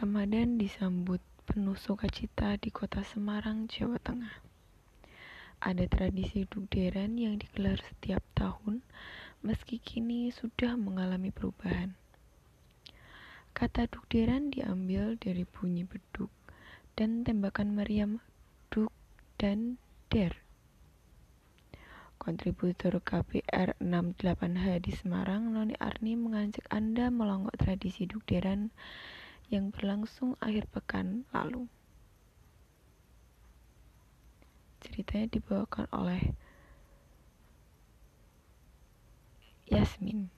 Ramadan disambut penuh sukacita di kota Semarang, Jawa Tengah. Ada tradisi dugderan yang digelar setiap tahun, meski kini sudah mengalami perubahan. Kata dugderan diambil dari bunyi beduk dan tembakan meriam duk dan der. Kontributor KPR 68H di Semarang, Noni Arni mengajak Anda melonggok tradisi dugderan yang berlangsung akhir pekan lalu. Ceritanya dibawakan oleh Yasmin.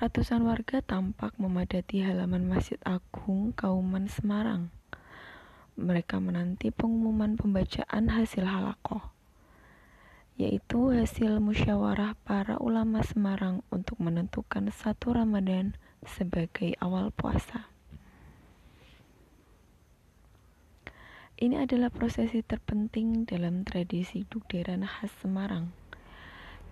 Ratusan warga tampak memadati halaman Masjid Agung Kauman Semarang. Mereka menanti pengumuman pembacaan hasil halakoh yaitu hasil musyawarah para ulama Semarang untuk menentukan satu Ramadan sebagai awal puasa. Ini adalah prosesi terpenting dalam tradisi dugderan khas Semarang.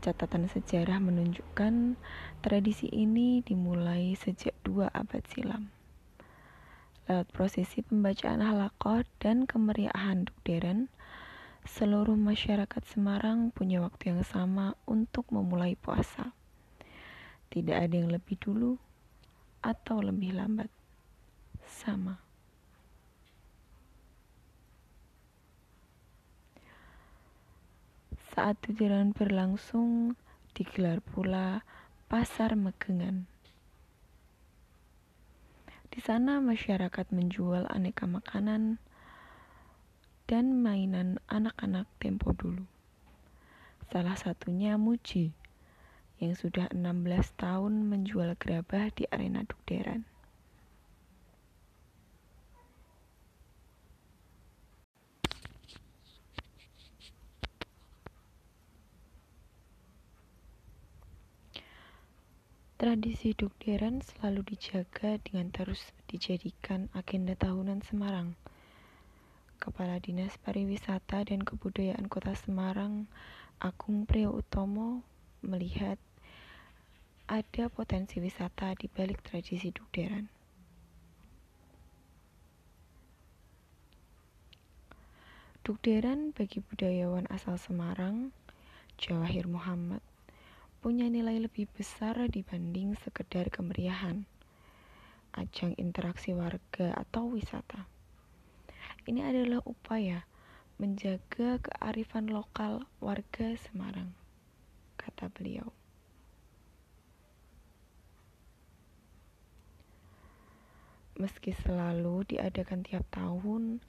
Catatan sejarah menunjukkan tradisi ini dimulai sejak dua abad silam. Lewat prosesi pembacaan halakoh dan kemeriahan dugderan, seluruh masyarakat Semarang punya waktu yang sama untuk memulai puasa. Tidak ada yang lebih dulu atau lebih lambat. Sama. Saat tujuan berlangsung, digelar pula pasar megengan. Di sana masyarakat menjual aneka makanan, dan mainan anak-anak tempo dulu. Salah satunya Muji, yang sudah 16 tahun menjual gerabah di arena Dukderan. Tradisi Dukderan selalu dijaga dengan terus dijadikan agenda tahunan Semarang – Kepala Dinas Pariwisata dan Kebudayaan Kota Semarang, Agung Priyo Utomo, melihat ada potensi wisata di balik tradisi dugderan. Dugderan bagi budayawan asal Semarang, Jawahir Muhammad, punya nilai lebih besar dibanding sekedar kemeriahan, ajang interaksi warga atau wisata. Ini adalah upaya menjaga kearifan lokal warga Semarang, kata beliau. Meski selalu diadakan tiap tahun,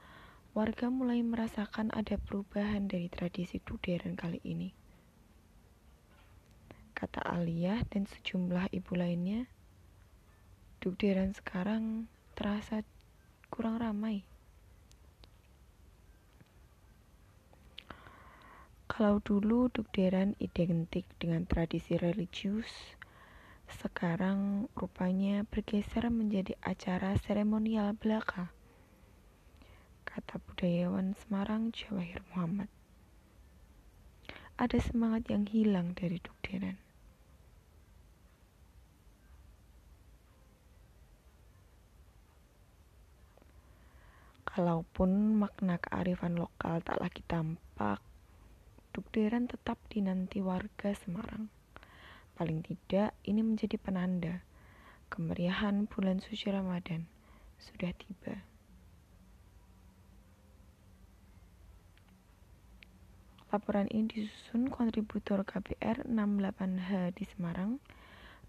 warga mulai merasakan ada perubahan dari tradisi duderen kali ini. Kata Alia dan sejumlah ibu lainnya, duderen sekarang terasa kurang ramai. Kalau dulu dugderan identik dengan tradisi religius, sekarang rupanya bergeser menjadi acara seremonial belaka. Kata budayawan Semarang Jawahir Muhammad. Ada semangat yang hilang dari dugderan. Kalaupun makna kearifan lokal tak lagi tampak, Dukderan tetap dinanti warga Semarang. Paling tidak, ini menjadi penanda kemeriahan bulan suci Ramadan sudah tiba. Laporan ini disusun kontributor KPR 68H di Semarang,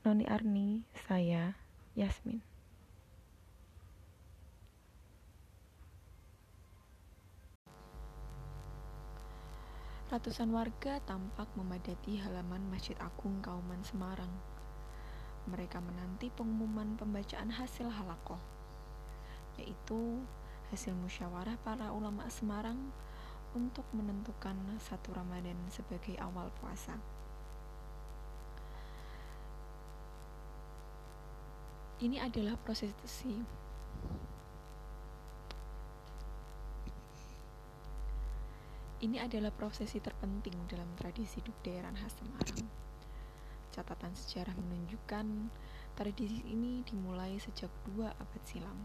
Noni Arni, saya, Yasmin. Ratusan warga tampak memadati halaman Masjid Agung Kauman Semarang. Mereka menanti pengumuman pembacaan hasil halakoh, yaitu hasil musyawarah para ulama Semarang untuk menentukan satu Ramadan sebagai awal puasa. Ini adalah prosesi Ini adalah prosesi terpenting dalam tradisi Dukderan khas Semarang. Catatan sejarah menunjukkan tradisi ini dimulai sejak dua abad silam.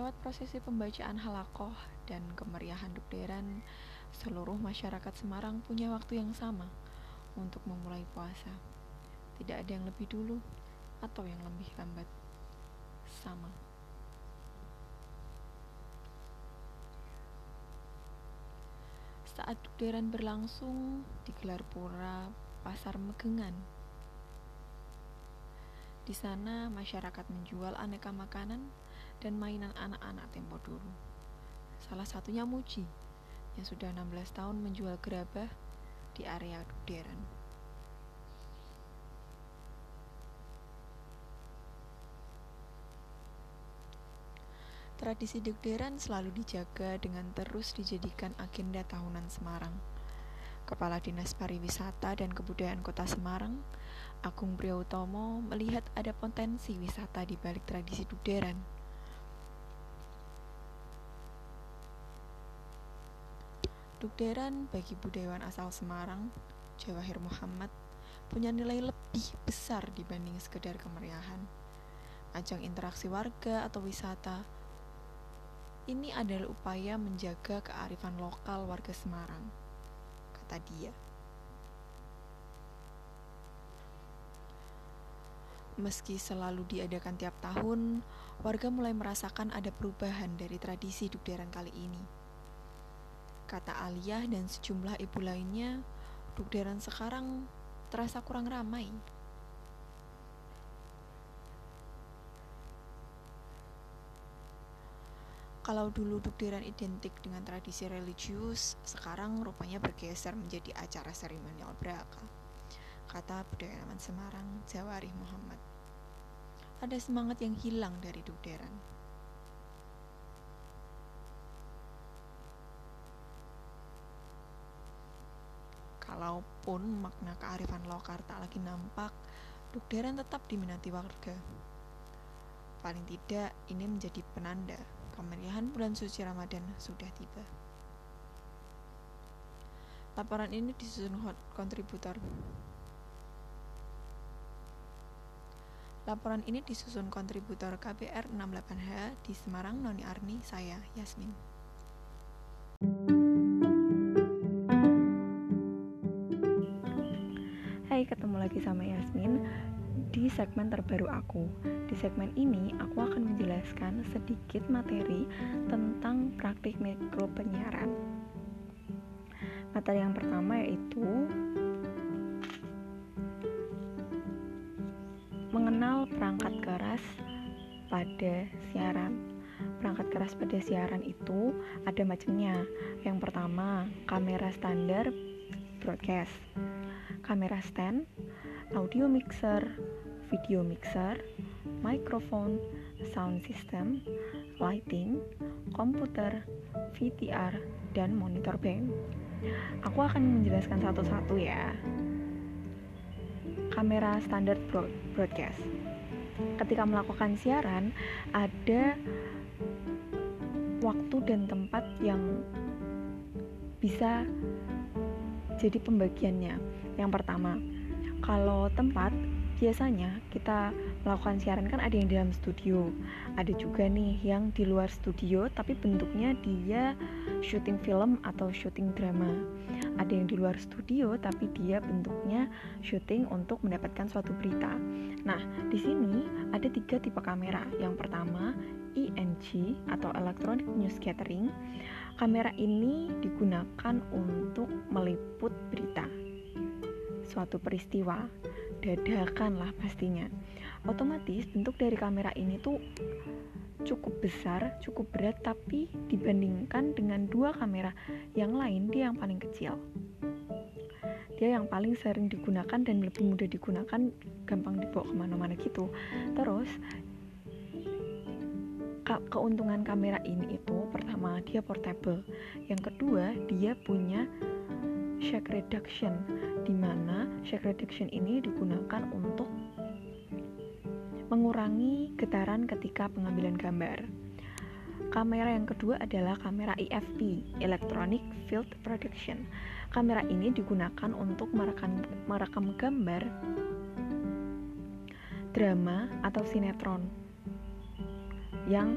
Lewat prosesi pembacaan halakoh dan kemeriahan Dukderan, seluruh masyarakat Semarang punya waktu yang sama untuk memulai puasa. Tidak ada yang lebih dulu atau yang lebih lambat. Sama. Saat dukderan berlangsung, digelar pura Pasar Megengan. Di sana masyarakat menjual aneka makanan dan mainan anak-anak tempo dulu. Salah satunya Muji, yang sudah 16 tahun menjual gerabah di area dukderan. Tradisi degderan selalu dijaga dengan terus dijadikan agenda tahunan Semarang. Kepala Dinas Pariwisata dan Kebudayaan Kota Semarang, Agung Priyautomo melihat ada potensi wisata di balik tradisi dugderan. Dugderan bagi budayawan asal Semarang, Jawahir Muhammad, punya nilai lebih besar dibanding sekedar kemeriahan. Ajang interaksi warga atau wisata ini adalah upaya menjaga kearifan lokal warga Semarang, kata dia. Meski selalu diadakan tiap tahun, warga mulai merasakan ada perubahan dari tradisi Dukderan kali ini. Kata Aliyah dan sejumlah ibu lainnya, Dukderan sekarang terasa kurang ramai. Kalau dulu dukderan identik dengan tradisi religius, sekarang rupanya bergeser menjadi acara seremonial beraka. Kata budayawan Semarang, Jawarih Muhammad. Ada semangat yang hilang dari dukderan. Kalaupun makna kearifan lokal tak lagi nampak, dukderan tetap diminati warga. Paling tidak, ini menjadi penanda kemeriahan bulan suci Ramadan sudah tiba. Laporan ini disusun kontributor. Laporan ini disusun kontributor KBR 68H di Semarang, Noni Arni, saya Yasmin. Segmen terbaru aku. Di segmen ini, aku akan menjelaskan sedikit materi tentang praktik mikro penyiaran. Materi yang pertama yaitu mengenal perangkat keras pada siaran. Perangkat keras pada siaran itu ada macamnya. Yang pertama, kamera standar broadcast, kamera stand, audio mixer, video mixer, microphone, sound system, lighting, komputer, VTR, dan monitor bank. Aku akan menjelaskan satu-satu ya. Kamera standar broadcast. Ketika melakukan siaran, ada waktu dan tempat yang bisa jadi pembagiannya. Yang pertama, kalau tempat biasanya kita melakukan siaran kan ada yang di dalam studio. Ada juga nih yang di luar studio tapi bentuknya dia syuting film atau syuting drama. Ada yang di luar studio tapi dia bentuknya syuting untuk mendapatkan suatu berita. Nah di sini ada tiga tipe kamera. Yang pertama ENG atau Electronic News Gathering. Kamera ini digunakan untuk meliput berita. Suatu peristiwa dadakan lah pastinya. Otomatis bentuk dari kamera ini tuh cukup besar, cukup berat tapi dibandingkan dengan dua kamera yang lain dia yang paling kecil. Dia yang paling sering digunakan dan lebih mudah digunakan gampang dibawa ke mana-mana gitu. Terus keuntungan kamera ini itu pertama dia portable. Yang kedua dia punya shake reduction di mana shake reduction ini digunakan untuk mengurangi getaran ketika pengambilan gambar. Kamera yang kedua adalah kamera EFP, Electronic Field Production. Kamera ini digunakan untuk merekam, merekam gambar drama atau sinetron yang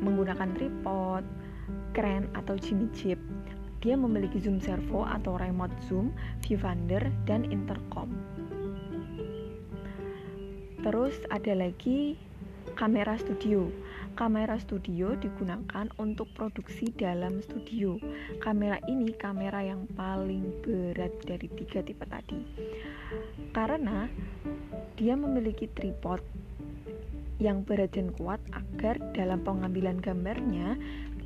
menggunakan tripod, kren atau Jimmy Jeep. Dia memiliki zoom servo atau remote zoom, viewfinder, dan intercom. Terus ada lagi kamera studio. Kamera studio digunakan untuk produksi dalam studio. Kamera ini kamera yang paling berat dari tiga tipe tadi. Karena dia memiliki tripod yang berat dan kuat agar dalam pengambilan gambarnya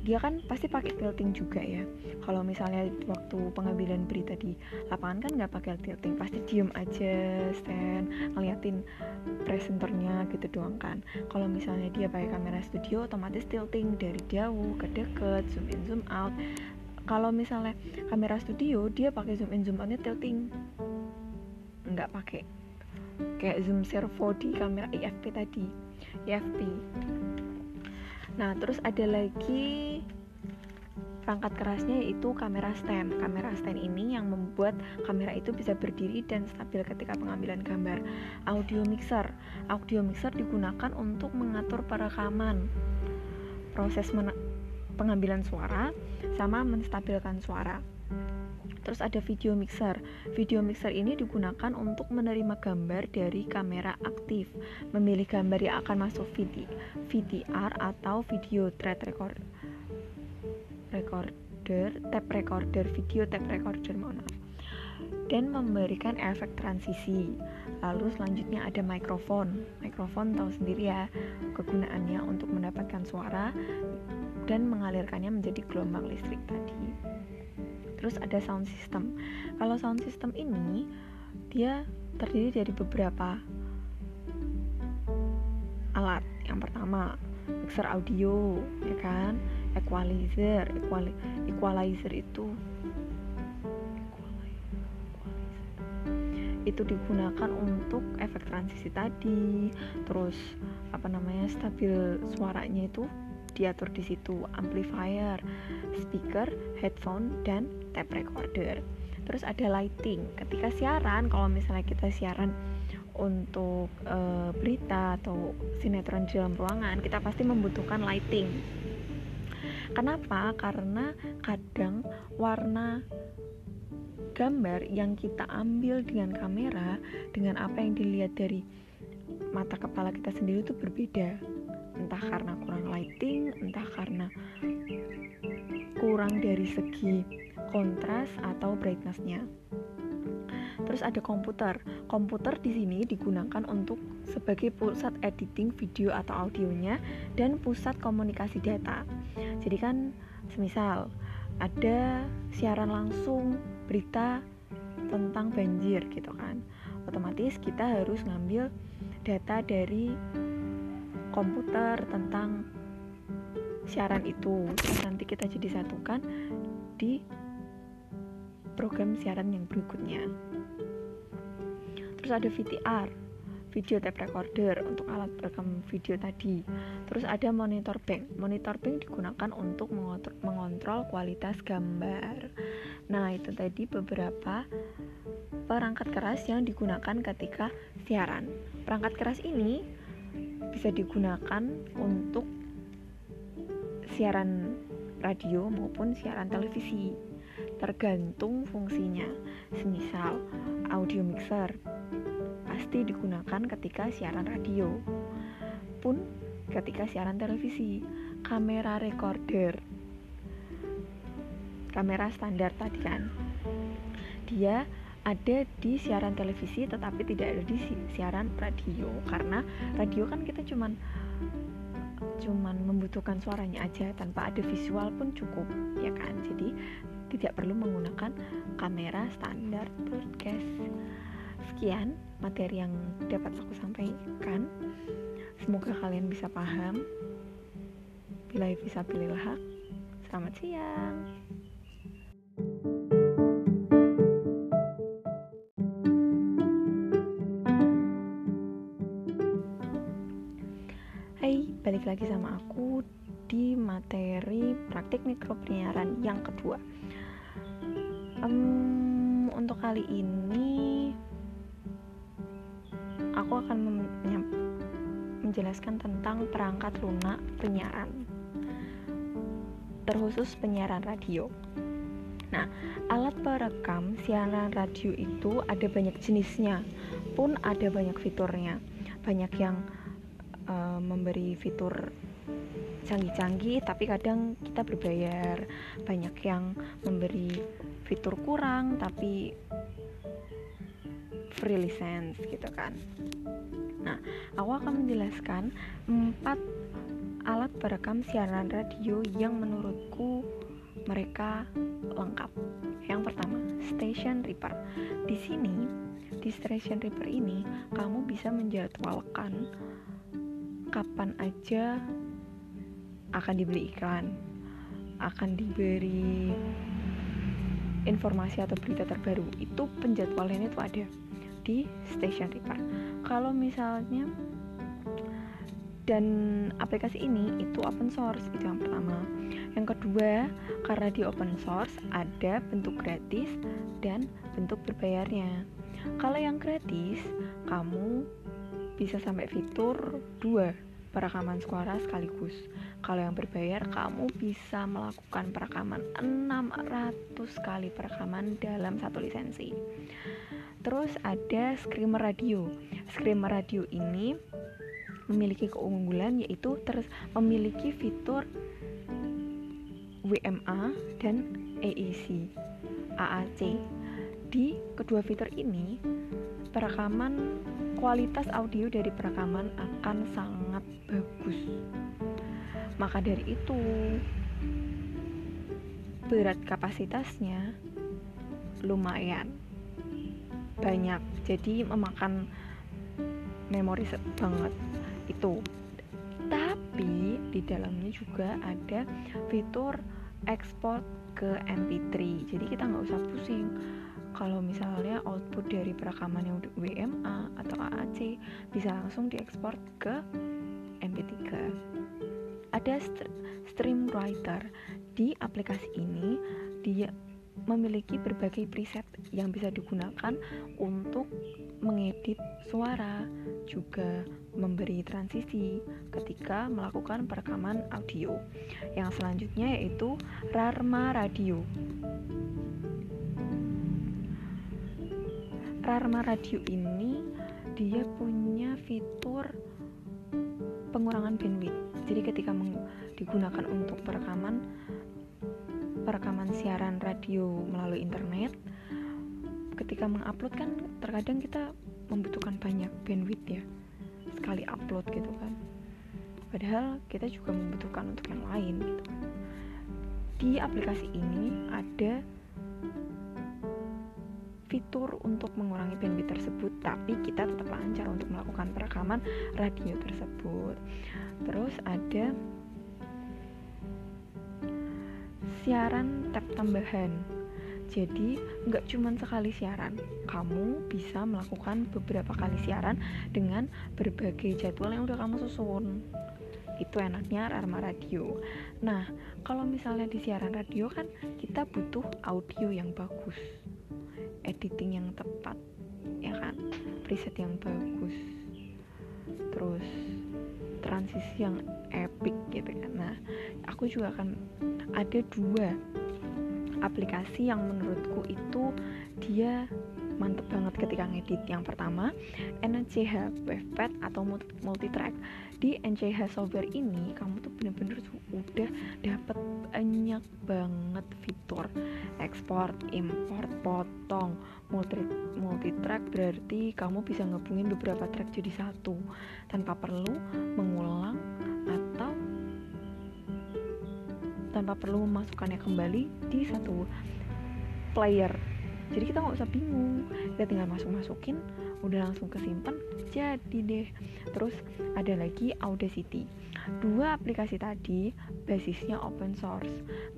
dia kan pasti pakai tilting juga ya. Kalau misalnya waktu pengambilan berita di lapangan kan nggak pakai tilting pasti diem aja stand ngeliatin presenternya gitu doang kan. Kalau misalnya dia pakai kamera studio otomatis tilting dari jauh ke deket zoom in zoom out. Kalau misalnya kamera studio dia pakai zoom in zoom outnya tilting. Nggak pakai. Kayak zoom servo di kamera IFP tadi. IFP Nah, terus ada lagi perangkat kerasnya yaitu kamera stand. Kamera stand ini yang membuat kamera itu bisa berdiri dan stabil ketika pengambilan gambar. Audio mixer. Audio mixer digunakan untuk mengatur perekaman, proses pengambilan suara, sama menstabilkan suara. Terus ada video mixer. Video mixer ini digunakan untuk menerima gambar dari kamera aktif, memilih gambar yang akan masuk VD, VDR atau video thread record, recorder, tape recorder, video tape recorder mana dan memberikan efek transisi. Lalu selanjutnya ada mikrofon. Mikrofon tahu sendiri ya kegunaannya untuk mendapatkan suara dan mengalirkannya menjadi gelombang listrik tadi terus ada sound system. Kalau sound system ini dia terdiri dari beberapa alat. Yang pertama mixer audio ya kan? Equalizer equali equalizer itu itu digunakan untuk efek transisi tadi. Terus apa namanya stabil suaranya itu diatur di situ. Amplifier, speaker, headphone dan tape recorder. Terus ada lighting. Ketika siaran, kalau misalnya kita siaran untuk e, berita atau sinetron di dalam ruangan, kita pasti membutuhkan lighting. Kenapa? Karena kadang warna gambar yang kita ambil dengan kamera dengan apa yang dilihat dari mata kepala kita sendiri itu berbeda entah karena kurang lighting entah karena kurang dari segi kontras atau brightnessnya. Terus ada komputer. Komputer di sini digunakan untuk sebagai pusat editing video atau audionya dan pusat komunikasi data. Jadi kan semisal ada siaran langsung berita tentang banjir gitu kan. Otomatis kita harus ngambil data dari komputer tentang siaran itu. Nanti kita jadi satukan di program siaran yang berikutnya. Terus ada VTR video tape recorder untuk alat rekam video tadi. Terus ada monitor bank. Monitor bank digunakan untuk mengontrol kualitas gambar. Nah itu tadi beberapa perangkat keras yang digunakan ketika siaran. Perangkat keras ini bisa digunakan untuk siaran radio maupun siaran televisi tergantung fungsinya. Semisal audio mixer pasti digunakan ketika siaran radio pun ketika siaran televisi. Kamera recorder kamera standar tadi kan. Dia ada di siaran televisi tetapi tidak ada di siaran radio. Karena radio kan kita cuman cuman membutuhkan suaranya aja tanpa ada visual pun cukup ya kan? Jadi tidak perlu menggunakan kamera standar broadcast. Sekian materi yang dapat aku sampaikan. Semoga kalian bisa paham. Bila bisa pilih hak. Selamat siang. Balik lagi sama aku di materi praktik penyiaran yang kedua. Um, untuk kali ini aku akan menjelaskan tentang perangkat lunak penyiaran, terkhusus penyiaran radio. Nah, alat perekam siaran radio itu ada banyak jenisnya, pun ada banyak fiturnya. Banyak yang uh, memberi fitur canggih-canggih tapi kadang kita berbayar banyak yang memberi fitur kurang tapi free license gitu kan. Nah aku akan menjelaskan empat alat perekam siaran radio yang menurutku mereka lengkap. Yang pertama station reaper. Di sini di station reaper ini kamu bisa menjadwalkan kapan aja akan dibeli iklan, akan diberi informasi atau berita terbaru. Itu penjadwalannya itu ada di Station Reaper. Kalau misalnya dan aplikasi ini itu open source itu yang pertama. Yang kedua, karena di open source ada bentuk gratis dan bentuk berbayarnya. Kalau yang gratis, kamu bisa sampai fitur 2 perekaman suara sekaligus. Kalau yang berbayar, kamu bisa melakukan perekaman 600 kali perekaman dalam satu lisensi. Terus ada screamer radio. Screamer radio ini memiliki keunggulan yaitu terus memiliki fitur WMA dan AAC. AAC. Di kedua fitur ini, perekaman kualitas audio dari perekaman akan sangat bagus. Maka dari itu, berat kapasitasnya lumayan. Banyak, jadi memakan memori banget itu. Tapi di dalamnya juga ada fitur ekspor ke MP3, jadi kita nggak usah pusing. Kalau misalnya output dari perekaman yang WMA atau AAC bisa langsung diekspor ke MP3 ada stream writer di aplikasi ini dia memiliki berbagai preset yang bisa digunakan untuk mengedit suara juga memberi transisi ketika melakukan perekaman audio. Yang selanjutnya yaitu Rarma Radio. Rarma Radio ini dia punya fitur pengurangan bandwidth. Jadi ketika digunakan untuk perekaman perekaman siaran radio melalui internet, ketika mengupload kan terkadang kita membutuhkan banyak bandwidth ya sekali upload gitu kan. Padahal kita juga membutuhkan untuk yang lain gitu. Di aplikasi ini ada fitur untuk mengurangi bandwidth tersebut tapi kita tetap lancar untuk melakukan perekaman radio tersebut. Terus ada siaran tab tambahan. Jadi nggak cuma sekali siaran. Kamu bisa melakukan beberapa kali siaran dengan berbagai jadwal yang udah kamu susun. Itu enaknya Rarma Radio. Nah kalau misalnya di siaran radio kan kita butuh audio yang bagus editing yang tepat ya kan? Preset yang bagus. Terus transisi yang epic gitu kan. Nah aku juga akan ada dua aplikasi yang menurutku itu dia mantep banget ketika ngedit. Yang pertama NCH Wavepad atau multitrack di NCH software ini kamu tuh bener-bener udah dapet banyak banget fitur. Ekspor import potong multi multitrack berarti kamu bisa ngepungin beberapa track jadi satu. Tanpa perlu mengulang atau tanpa perlu memasukkannya kembali di satu player. Jadi kita nggak usah bingung. Kita tinggal masuk masukin udah langsung kesimpan jadi deh. Terus ada lagi Audacity. Dua aplikasi tadi basisnya open source.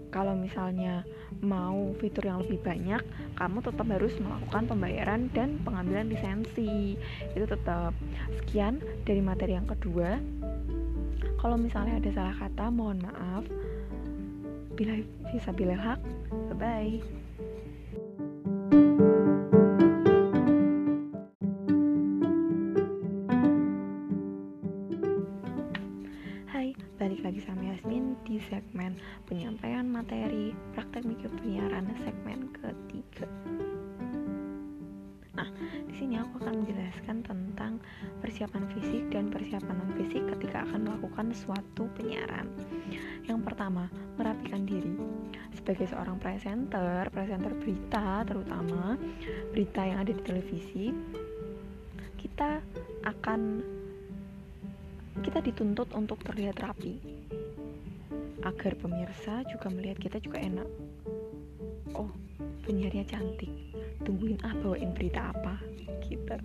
Kalau misalnya mau fitur yang lebih banyak kamu tetap harus melakukan pembayaran dan pengambilan lisensi. Itu tetap. Sekian dari materi yang kedua. Kalau misalnya ada salah kata mohon maaf. Bila bisa bila hak. Bye bye lagi sama Yasmin di segmen penyampaian materi praktek mikro penyiaran segmen ketiga. Nah, di sini aku akan menjelaskan tentang persiapan fisik dan persiapan non fisik ketika akan melakukan suatu penyiaran. Yang pertama, merapikan diri. Sebagai seorang presenter, presenter berita terutama berita yang ada di televisi, kita akan kita dituntut untuk terlihat rapi agar pemirsa juga melihat kita juga enak. Oh penyiarnya cantik. Tungguin ah bawain berita apa? Gitu.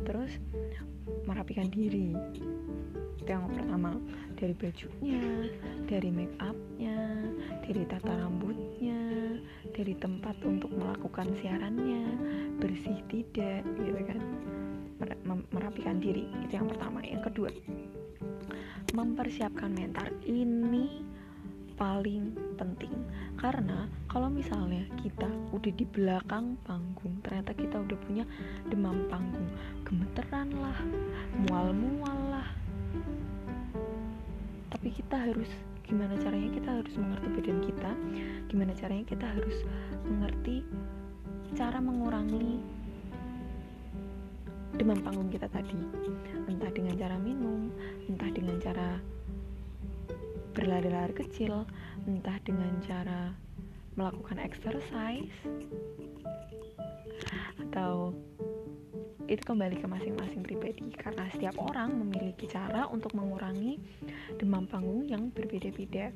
Terus merapikan diri. Itu yang pertama. Dari bajunya dari make upnya dari tata rambutnya dari tempat untuk melakukan siarannya bersih tidak gitu kan. Merapikan diri. Itu yang pertama. Yang kedua mempersiapkan mental. Ini paling penting. Karena kalau misalnya kita udah di belakang panggung ternyata kita udah punya demam panggung. Gemeteran lah mual-mual lah. Tapi kita harus gimana caranya kita harus mengerti badan kita? Gimana caranya kita harus mengerti cara mengurangi demam panggung kita tadi? Entah dengan cara minum entah dengan cara berlari-lari kecil entah dengan cara melakukan exercise atau itu kembali ke masing-masing pribadi. Karena setiap orang memiliki cara untuk mengurangi demam panggung yang berbeda-beda.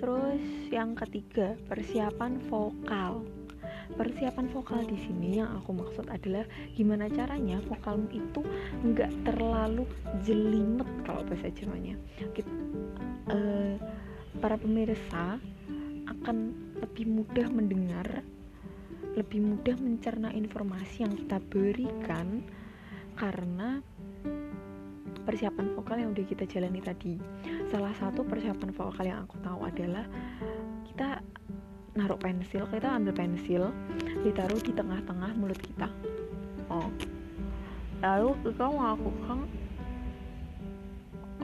Terus yang ketiga, persiapan vokal. Persiapan vokal di sini yang aku maksud adalah gimana caranya vokalmu itu nggak terlalu jelimet kalau bahasa Jermannya uh, para pemirsa akan lebih mudah mendengar lebih mudah mencerna informasi yang kita berikan karena persiapan vokal yang udah kita jalani tadi. Salah satu persiapan vokal yang aku tahu adalah kita naruh pensil kita ambil pensil ditaruh di tengah-tengah mulut kita. Oh. Lalu kita melakukan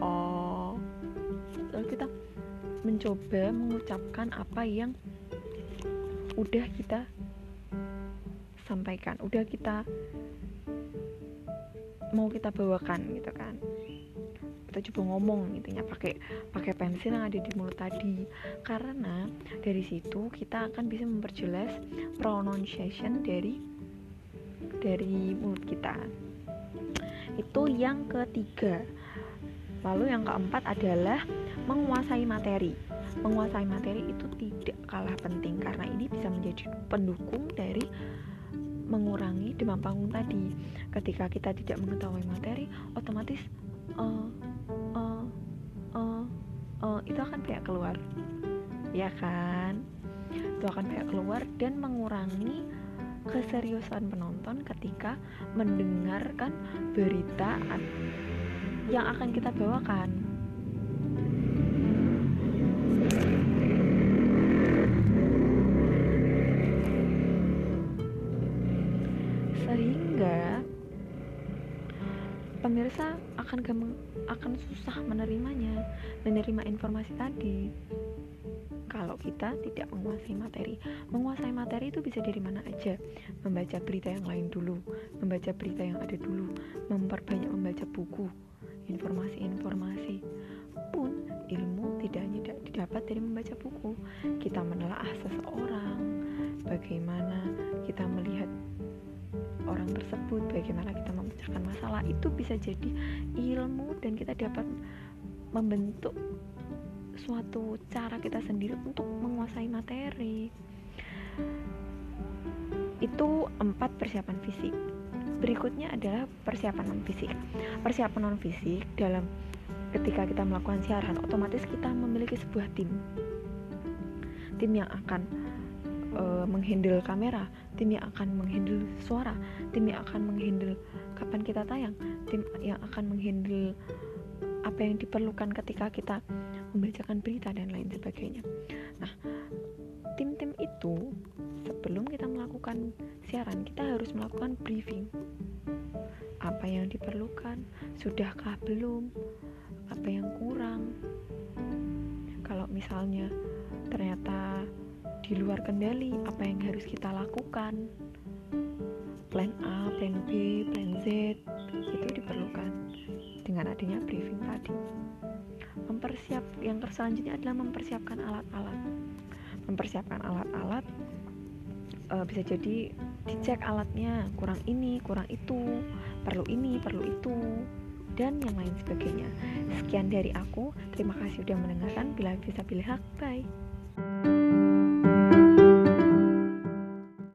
oh mencoba mengucapkan apa yang udah kita sampaikan udah kita mau kita bawakan gitu kan. Kita coba ngomong intinya pakai pakai pensil yang ada di mulut tadi. Karena dari situ kita akan bisa memperjelas pronunciation dari dari mulut kita. Itu yang ketiga. Lalu yang keempat adalah menguasai materi menguasai materi itu tidak kalah penting karena ini bisa menjadi pendukung dari mengurangi demam panggung tadi. Ketika kita tidak mengetahui materi otomatis uh, uh, uh, uh, itu akan kayak keluar. Ya kan? Itu akan kayak keluar dan mengurangi keseriusan penonton ketika mendengarkan berita yang akan kita bawakan pemirsa akan gampang akan susah menerimanya menerima informasi tadi. Kalau kita tidak menguasai materi menguasai materi itu bisa dari mana aja? Membaca berita yang lain dulu membaca berita yang ada dulu memperbanyak membaca buku informasi-informasi. Pun ilmu tidak hanya didapat dari membaca buku. Kita menelaah seseorang bagaimana kita melihat orang tersebut bagaimana kita memecahkan masalah itu bisa jadi ilmu dan kita dapat membentuk suatu cara kita sendiri untuk menguasai materi. Itu empat persiapan fisik. Berikutnya adalah persiapan non fisik persiapan non fisik dalam ketika kita melakukan siaran otomatis kita memiliki sebuah tim. Tim yang akan uh, menghandle kamera tim yang akan menghandle suara tim yang akan menghandle kapan kita tayang tim yang akan menghandle apa yang diperlukan ketika kita membacakan berita dan lain sebagainya. Nah tim-tim itu sebelum kita melakukan siaran kita harus melakukan briefing. Apa yang diperlukan sudahkah belum apa yang kurang. Kalau misalnya luar kendali apa yang harus kita lakukan. Plan A, plan B, plan Z itu diperlukan dengan adanya briefing tadi. Mempersiap yang selanjutnya adalah mempersiapkan alat-alat. Mempersiapkan alat-alat e, bisa jadi dicek alatnya kurang ini kurang itu perlu ini perlu itu dan yang lain sebagainya. Sekian dari aku. Terima kasih sudah mendengarkan. Bila bisa pilih hak bye